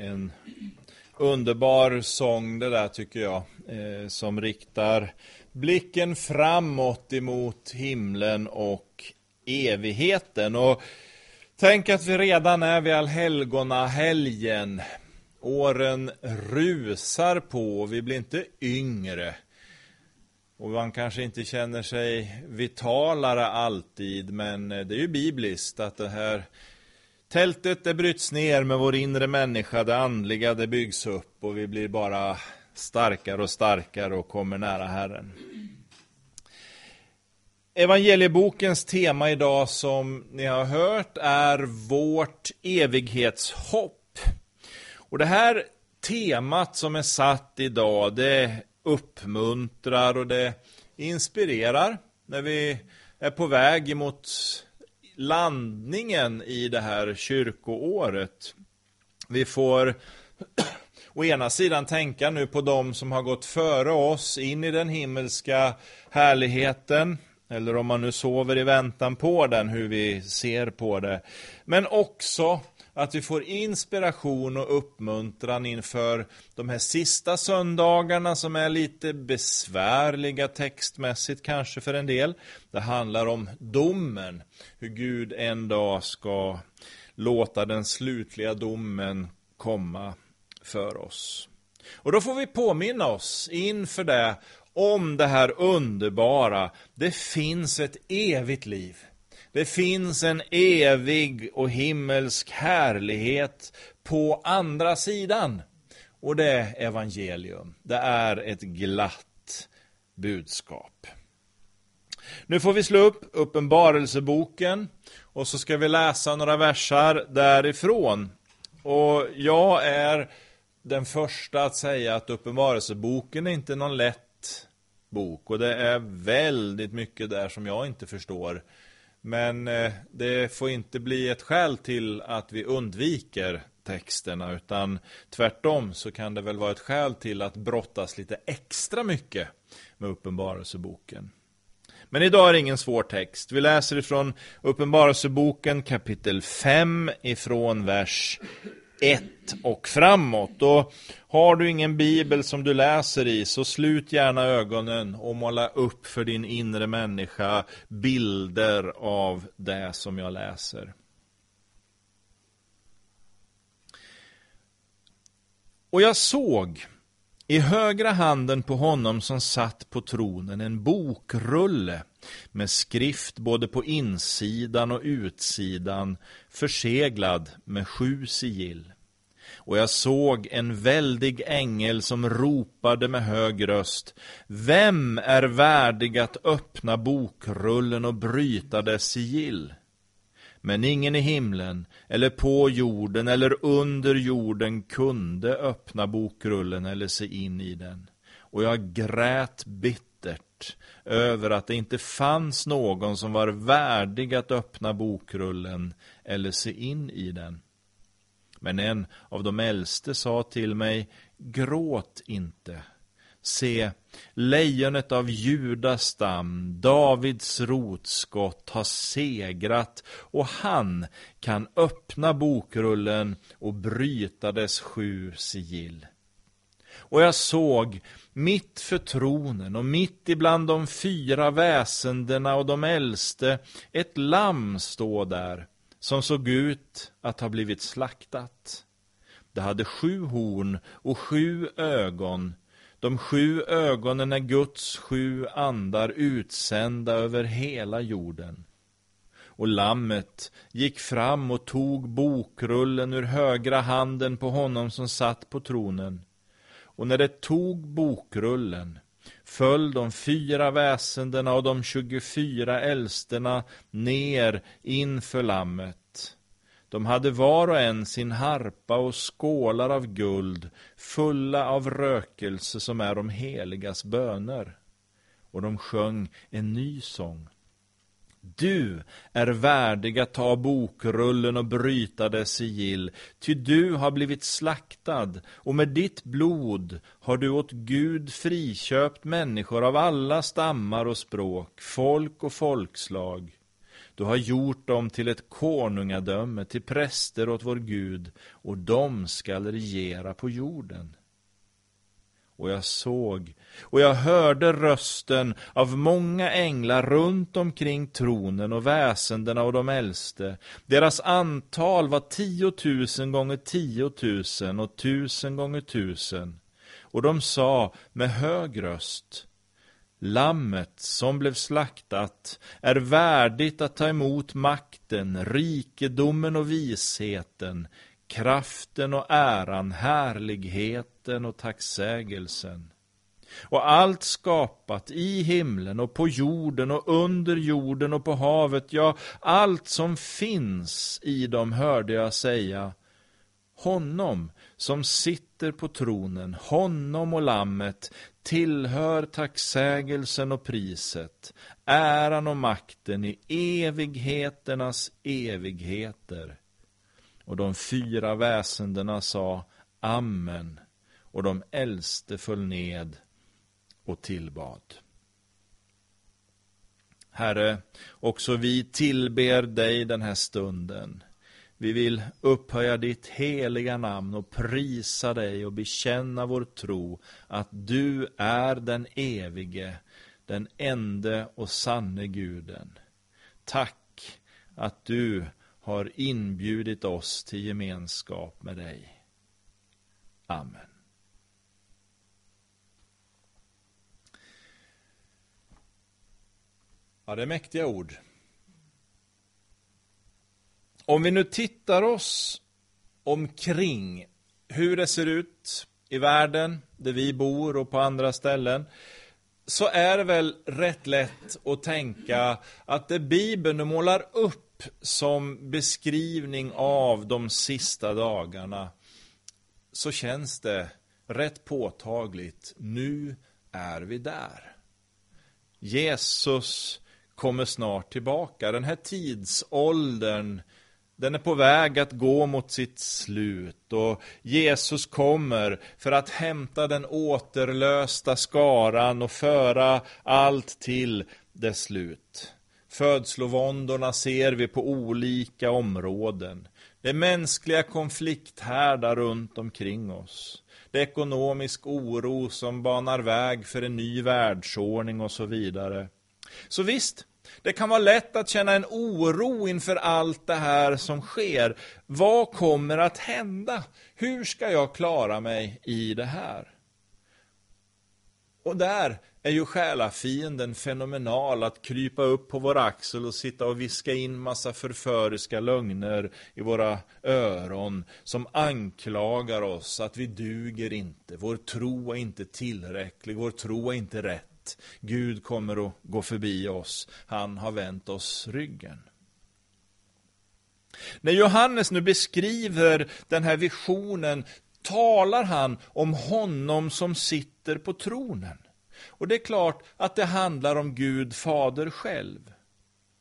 En underbar sång det där tycker jag, eh, som riktar blicken framåt emot himlen och evigheten. Och tänk att vi redan är vid allhelgona helgen. Åren rusar på, vi blir inte yngre. Och man kanske inte känner sig vitalare alltid, men eh, det är ju bibliskt att det här Tältet det bryts ner med vår inre människa, det andliga det byggs upp och vi blir bara starkare och starkare och kommer nära Herren. Evangeliebokens tema idag som ni har hört är vårt evighetshopp. Och det här temat som är satt idag det uppmuntrar och det inspirerar när vi är på väg emot landningen i det här kyrkoåret. Vi får å ena sidan tänka nu på de som har gått före oss in i den himmelska härligheten, eller om man nu sover i väntan på den, hur vi ser på det. Men också att vi får inspiration och uppmuntran inför de här sista söndagarna som är lite besvärliga textmässigt kanske för en del. Det handlar om domen, hur Gud en dag ska låta den slutliga domen komma för oss. Och då får vi påminna oss inför det om det här underbara. Det finns ett evigt liv. Det finns en evig och himmelsk härlighet på andra sidan. Och det är evangelium. Det är ett glatt budskap. Nu får vi slå upp Uppenbarelseboken och så ska vi läsa några versar därifrån. Och jag är den första att säga att Uppenbarelseboken är inte någon lätt bok och det är väldigt mycket där som jag inte förstår. Men eh, det får inte bli ett skäl till att vi undviker texterna utan tvärtom så kan det väl vara ett skäl till att brottas lite extra mycket med Uppenbarelseboken. Men idag är det ingen svår text. Vi läser ifrån Uppenbarelseboken kapitel 5 ifrån vers 1 och framåt. Och har du ingen bibel som du läser i så slut gärna ögonen och måla upp för din inre människa bilder av det som jag läser. Och jag såg i högra handen på honom som satt på tronen en bokrulle med skrift både på insidan och utsidan förseglad med sju sigill. Och jag såg en väldig ängel som ropade med hög röst Vem är värdig att öppna bokrullen och bryta dess sigill? Men ingen i himlen, eller på jorden, eller under jorden kunde öppna bokrullen eller se in i den. Och jag grät bittert över att det inte fanns någon som var värdig att öppna bokrullen eller se in i den. Men en av de äldste sa till mig, gråt inte. Se, lejonet av Judas stam, Davids rotskott, har segrat och han kan öppna bokrullen och bryta dess sju sigill. Och jag såg mitt för tronen och mitt ibland de fyra väsendena och de äldste ett lamm stå där som såg ut att ha blivit slaktat. Det hade sju horn och sju ögon. De sju ögonen är Guds sju andar utsända över hela jorden. Och lammet gick fram och tog bokrullen ur högra handen på honom som satt på tronen. Och när det tog bokrullen föll de fyra väsendena och de tjugofyra äldsterna ner inför lammet. De hade var och en sin harpa och skålar av guld, fulla av rökelse som är de heligas böner. Och de sjöng en ny sång. Du är värdig att ta bokrullen och bryta dess sigill, ty du har blivit slaktad, och med ditt blod har du åt Gud friköpt människor av alla stammar och språk, folk och folkslag. Du har gjort dem till ett konungadöme, till präster åt vår Gud, och de skall regera på jorden. Och jag såg, och jag hörde rösten av många änglar runt omkring tronen och väsendena och de äldste. Deras antal var tiotusen gånger tiotusen och tusen gånger tusen. Och de sa med hög röst, Lammet som blev slaktat är värdigt att ta emot makten, rikedomen och visheten, kraften och äran, härligheten och tacksägelsen. Och allt skapat i himlen och på jorden och under jorden och på havet, ja, allt som finns i dem hörde jag säga, honom som sitter på tronen, honom och lammet, tillhör tacksägelsen och priset, äran och makten i evigheternas evigheter. Och de fyra väsendena sa Amen, och de äldste föll ned och tillbad. Herre, också vi tillber dig den här stunden. Vi vill upphöja ditt heliga namn och prisa dig och bekänna vår tro att du är den evige, den ende och sanne guden. Tack att du har inbjudit oss till gemenskap med dig. Amen. Ja, det är mäktiga ord. Om vi nu tittar oss omkring hur det ser ut i världen, där vi bor och på andra ställen, så är det väl rätt lätt att tänka att det Bibeln målar upp som beskrivning av de sista dagarna, så känns det rätt påtagligt, nu är vi där. Jesus kommer snart tillbaka. Den här tidsåldern den är på väg att gå mot sitt slut och Jesus kommer för att hämta den återlösta skaran och föra allt till dess slut. Födslovåndorna ser vi på olika områden. Det är mänskliga konflikthärdar runt omkring oss. Det är ekonomisk oro som banar väg för en ny världsordning och så vidare. Så visst, det kan vara lätt att känna en oro inför allt det här som sker. Vad kommer att hända? Hur ska jag klara mig i det här? Och där är ju själafienden fenomenal att krypa upp på vår axel och sitta och viska in massa förföriska lögner i våra öron som anklagar oss att vi duger inte, vår tro är inte tillräcklig, vår tro är inte rätt. Gud kommer att gå förbi oss. Han har vänt oss ryggen. När Johannes nu beskriver den här visionen talar han om honom som sitter på tronen. Och det är klart att det handlar om Gud fader själv.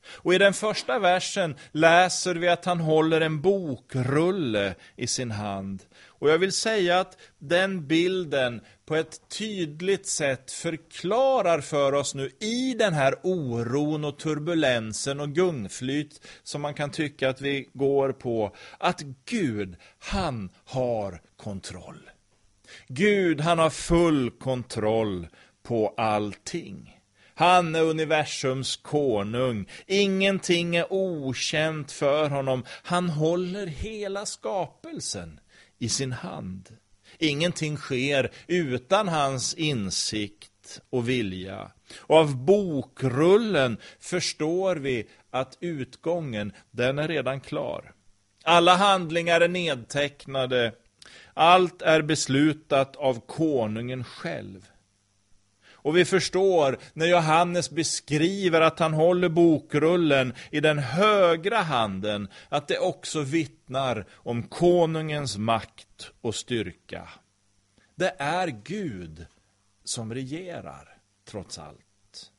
Och i den första versen läser vi att han håller en bokrulle i sin hand. Och jag vill säga att den bilden på ett tydligt sätt förklarar för oss nu i den här oron och turbulensen och gungflyt som man kan tycka att vi går på, att Gud, han har kontroll. Gud, han har full kontroll på allting. Han är universums konung. Ingenting är okänt för honom. Han håller hela skapelsen i sin hand. Ingenting sker utan hans insikt och vilja. Och av bokrullen förstår vi att utgången, den är redan klar. Alla handlingar är nedtecknade. Allt är beslutat av konungen själv. Och vi förstår när Johannes beskriver att han håller bokrullen i den högra handen, att det också vittnar om konungens makt och styrka. Det är Gud som regerar, trots allt.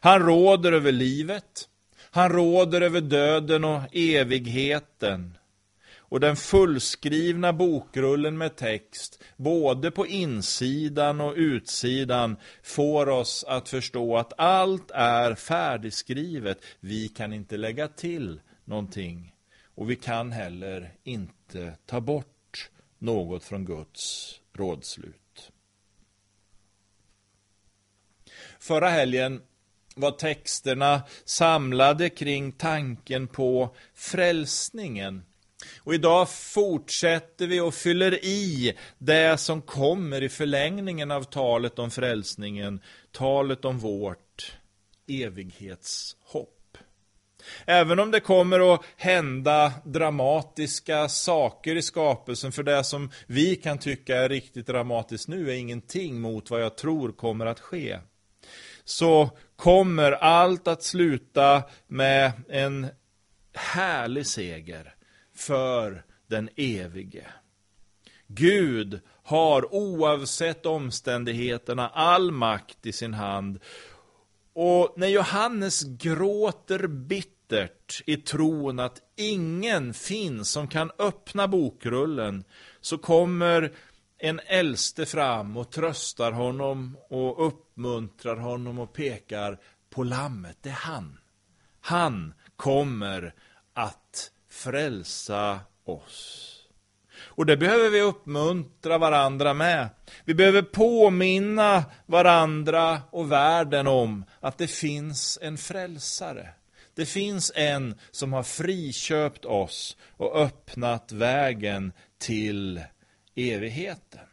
Han råder över livet, han råder över döden och evigheten och den fullskrivna bokrullen med text, både på insidan och utsidan, får oss att förstå att allt är färdigskrivet. Vi kan inte lägga till någonting. Och vi kan heller inte ta bort något från Guds rådslut. Förra helgen var texterna samlade kring tanken på frälsningen. Och idag fortsätter vi och fyller i det som kommer i förlängningen av talet om frälsningen, talet om vårt evighetshopp. Även om det kommer att hända dramatiska saker i skapelsen, för det som vi kan tycka är riktigt dramatiskt nu är ingenting mot vad jag tror kommer att ske. Så kommer allt att sluta med en härlig seger för den evige. Gud har oavsett omständigheterna all makt i sin hand. Och när Johannes gråter bittert i tron att ingen finns som kan öppna bokrullen, så kommer en äldste fram och tröstar honom och uppmuntrar honom och pekar på lammet. Det är han. Han kommer frälsa oss. Och det behöver vi uppmuntra varandra med. Vi behöver påminna varandra och världen om att det finns en frälsare. Det finns en som har friköpt oss och öppnat vägen till evigheten.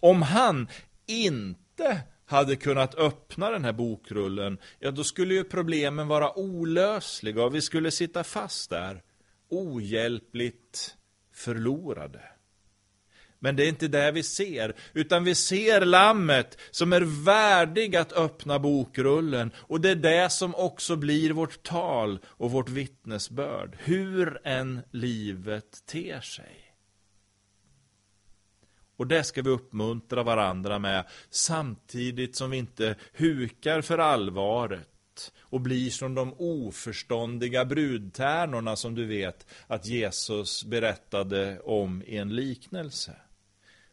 Om han inte hade kunnat öppna den här bokrullen, ja då skulle ju problemen vara olösliga och vi skulle sitta fast där, ohjälpligt förlorade. Men det är inte det vi ser, utan vi ser lammet som är värdig att öppna bokrullen. Och det är det som också blir vårt tal och vårt vittnesbörd, hur än livet ter sig. Och det ska vi uppmuntra varandra med, samtidigt som vi inte hukar för allvaret och blir som de oförståndiga brudtärnorna som du vet att Jesus berättade om i en liknelse.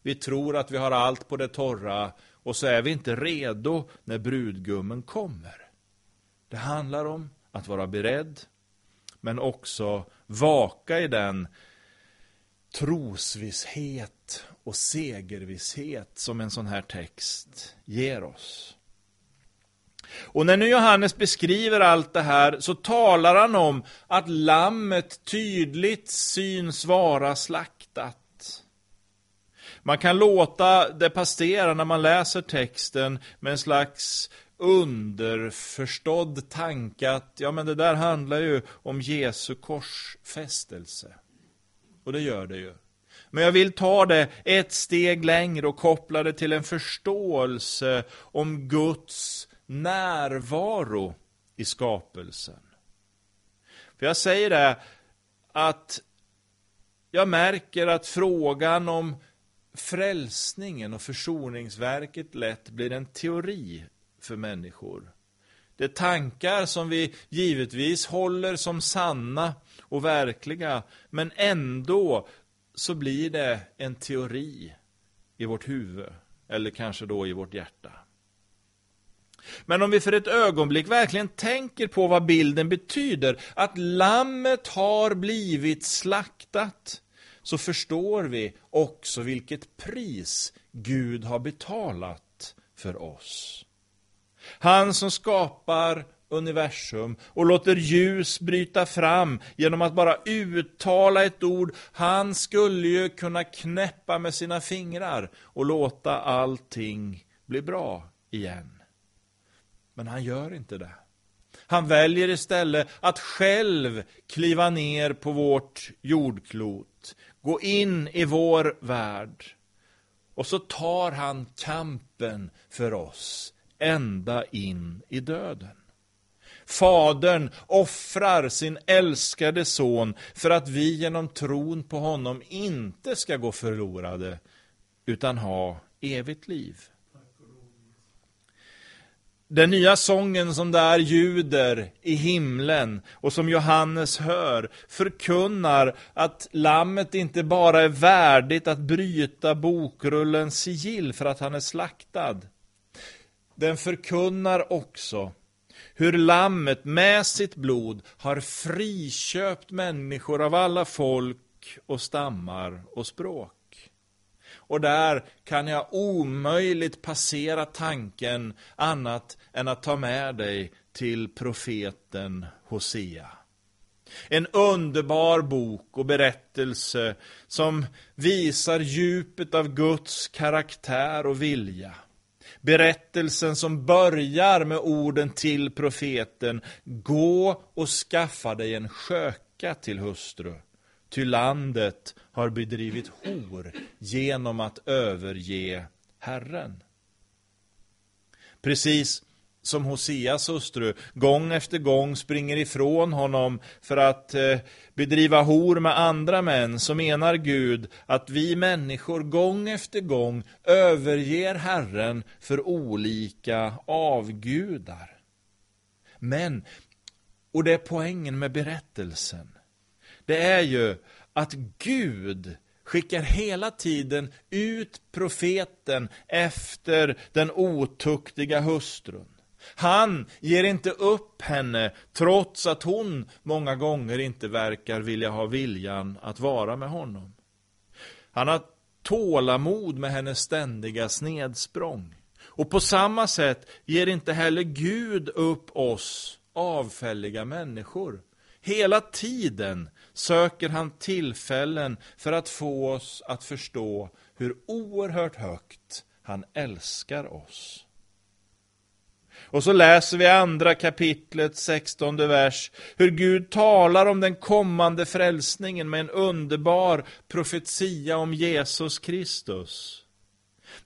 Vi tror att vi har allt på det torra och så är vi inte redo när brudgummen kommer. Det handlar om att vara beredd, men också vaka i den trosvisshet och segervisshet som en sån här text ger oss. Och när nu Johannes beskriver allt det här så talar han om att lammet tydligt syns vara slaktat. Man kan låta det passera när man läser texten med en slags underförstådd tanke att ja men det där handlar ju om Jesu korsfästelse. Och det gör det ju. Men jag vill ta det ett steg längre och koppla det till en förståelse om Guds närvaro i skapelsen. För jag säger det, att jag märker att frågan om frälsningen och försoningsverket lätt blir en teori för människor. Det är tankar som vi givetvis håller som sanna och verkliga, men ändå så blir det en teori i vårt huvud, eller kanske då i vårt hjärta. Men om vi för ett ögonblick verkligen tänker på vad bilden betyder, att lammet har blivit slaktat, så förstår vi också vilket pris Gud har betalat för oss. Han som skapar universum och låter ljus bryta fram genom att bara uttala ett ord. Han skulle ju kunna knäppa med sina fingrar och låta allting bli bra igen. Men han gör inte det. Han väljer istället att själv kliva ner på vårt jordklot, gå in i vår värld. Och så tar han kampen för oss ända in i döden. Fadern offrar sin älskade son för att vi genom tron på honom inte ska gå förlorade, utan ha evigt liv. Den nya sången som där ljuder i himlen och som Johannes hör förkunnar att lammet inte bara är värdigt att bryta bokrullens sigill för att han är slaktad. Den förkunnar också hur lammet med sitt blod har friköpt människor av alla folk och stammar och språk. Och där kan jag omöjligt passera tanken annat än att ta med dig till profeten Hosea. En underbar bok och berättelse som visar djupet av Guds karaktär och vilja. Berättelsen som börjar med orden till profeten Gå och skaffa dig en sköka till hustru. Ty landet har bedrivit hor genom att överge Herren. Precis som Hoseas hustru gång efter gång springer ifrån honom för att eh, bedriva hor med andra män, så menar Gud att vi människor gång efter gång överger Herren för olika avgudar. Men, och det är poängen med berättelsen, det är ju att Gud skickar hela tiden ut profeten efter den otuktiga hustrun. Han ger inte upp henne trots att hon många gånger inte verkar vilja ha viljan att vara med honom. Han har tålamod med hennes ständiga snedsprång. Och på samma sätt ger inte heller Gud upp oss avfälliga människor. Hela tiden söker han tillfällen för att få oss att förstå hur oerhört högt han älskar oss. Och så läser vi andra kapitlet, 16 vers, hur Gud talar om den kommande frälsningen med en underbar profetia om Jesus Kristus.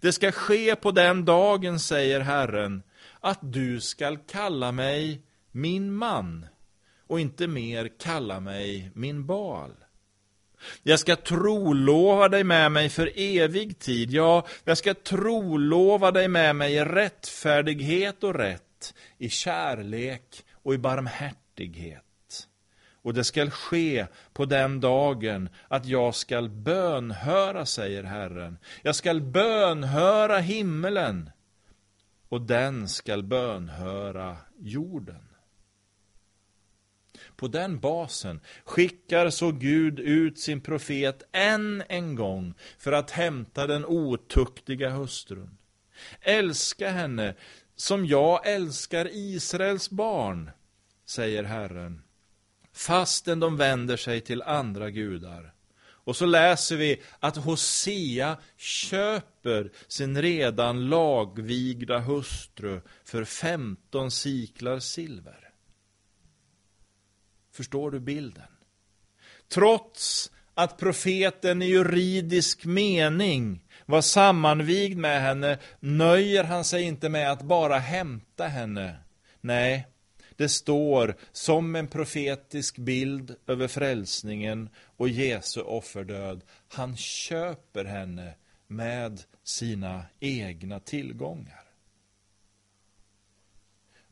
Det ska ske på den dagen, säger Herren, att du skall kalla mig min man och inte mer kalla mig min bal. Jag ska trolova dig med mig för evig tid. Ja, jag ska trolova dig med mig i rättfärdighet och rätt, i kärlek och i barmhärtighet. Och det skall ske på den dagen att jag skall bönhöra, säger Herren. Jag skall bönhöra himmelen och den skall bönhöra jorden. På den basen skickar så Gud ut sin profet än en gång för att hämta den otuktiga hustrun. Älska henne som jag älskar Israels barn, säger Herren, fastän de vänder sig till andra gudar. Och så läser vi att Hosea köper sin redan lagvigda hustru för 15 siklar silver. Förstår du bilden? Trots att profeten i juridisk mening var sammanvigd med henne nöjer han sig inte med att bara hämta henne. Nej, det står som en profetisk bild över frälsningen och Jesu offerdöd. Han köper henne med sina egna tillgångar.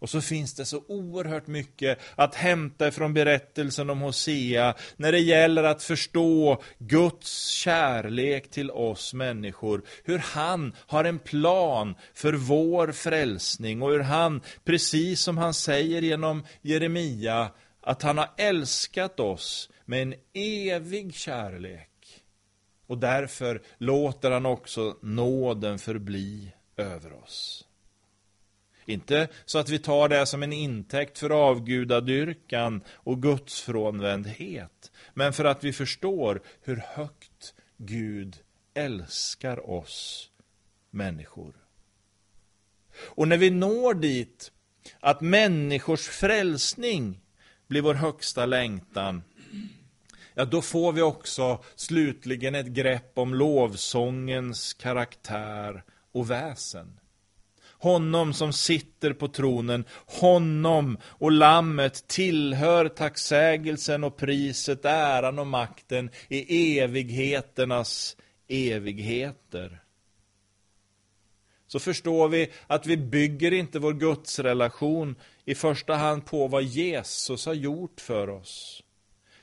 Och så finns det så oerhört mycket att hämta från berättelsen om Hosea när det gäller att förstå Guds kärlek till oss människor. Hur han har en plan för vår frälsning och hur han, precis som han säger genom Jeremia, att han har älskat oss med en evig kärlek. Och därför låter han också nåden förbli över oss. Inte så att vi tar det som en intäkt för avgudadyrkan och gudsfrånvändhet, men för att vi förstår hur högt Gud älskar oss människor. Och när vi når dit att människors frälsning blir vår högsta längtan, ja då får vi också slutligen ett grepp om lovsångens karaktär och väsen honom som sitter på tronen, honom och lammet tillhör tacksägelsen och priset, äran och makten i evigheternas evigheter. så förstår vi att vi bygger inte vår gudsrelation i första hand på vad Jesus har gjort för oss.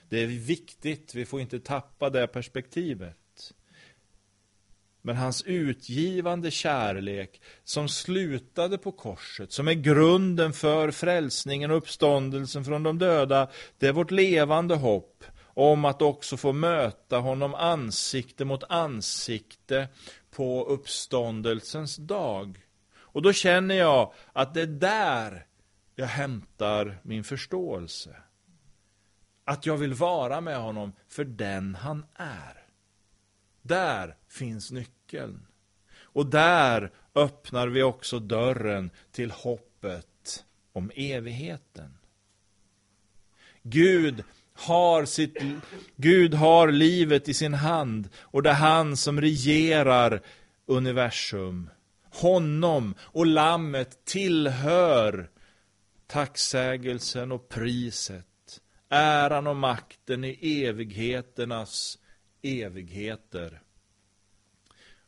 Det är viktigt, vi får inte tappa det perspektivet. Men hans utgivande kärlek som slutade på korset, som är grunden för frälsningen och uppståndelsen från de döda, det är vårt levande hopp om att också få möta honom ansikte mot ansikte på uppståndelsens dag. Och då känner jag att det är där jag hämtar min förståelse. Att jag vill vara med honom för den han är. Där finns nyckeln nyckeln. Och där öppnar vi också dörren till hoppet om evigheten. Gud har, sitt, Gud har livet i sin hand och det är han som regerar universum. Honom och lammet tillhör tacksägelsen och priset, äran och makten i evigheternas evigheter.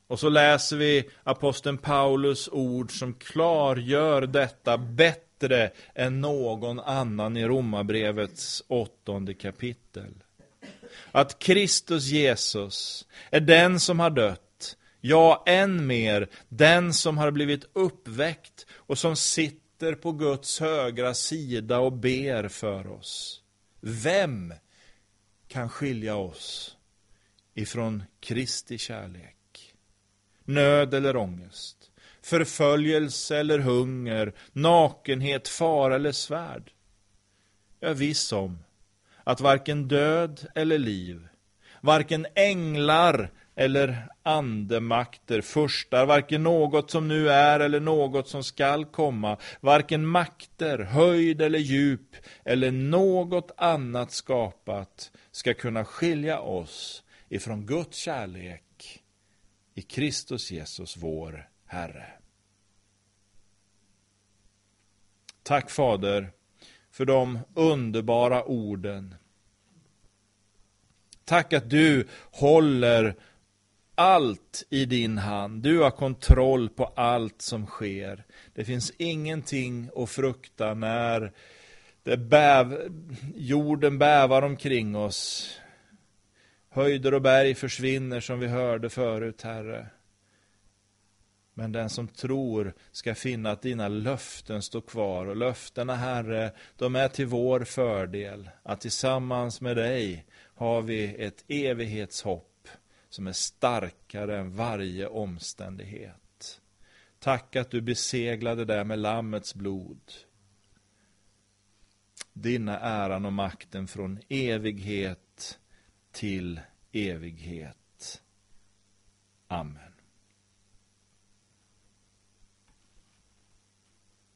Och så läser vi aposteln Paulus ord som klargör detta bättre än någon annan i Romarbrevets åttonde kapitel. Att Kristus Jesus är den som har dött, ja, än mer, den som har blivit uppväckt och som sitter på Guds högra sida och ber för oss. Vem kan skilja oss ifrån Kristi kärlek? Nöd eller ångest, förföljelse eller hunger, nakenhet, fara eller svärd. Jag är viss om att varken död eller liv, varken änglar eller andemakter förstar, varken något som nu är eller något som skall komma, varken makter, höjd eller djup eller något annat skapat ska kunna skilja oss ifrån Guds kärlek i Kristus Jesus, vår Herre. Tack Fader för de underbara orden. Tack att du håller allt i din hand. Du har kontroll på allt som sker. Det finns ingenting att frukta när det bäv, jorden bävar omkring oss. Höjder och berg försvinner som vi hörde förut, Herre. Men den som tror ska finna att dina löften står kvar. Och löftena, Herre, de är till vår fördel. Att tillsammans med dig har vi ett evighetshopp som är starkare än varje omständighet. Tack att du beseglade det med Lammets blod. Dina äran och makten från evighet till evighet. Amen.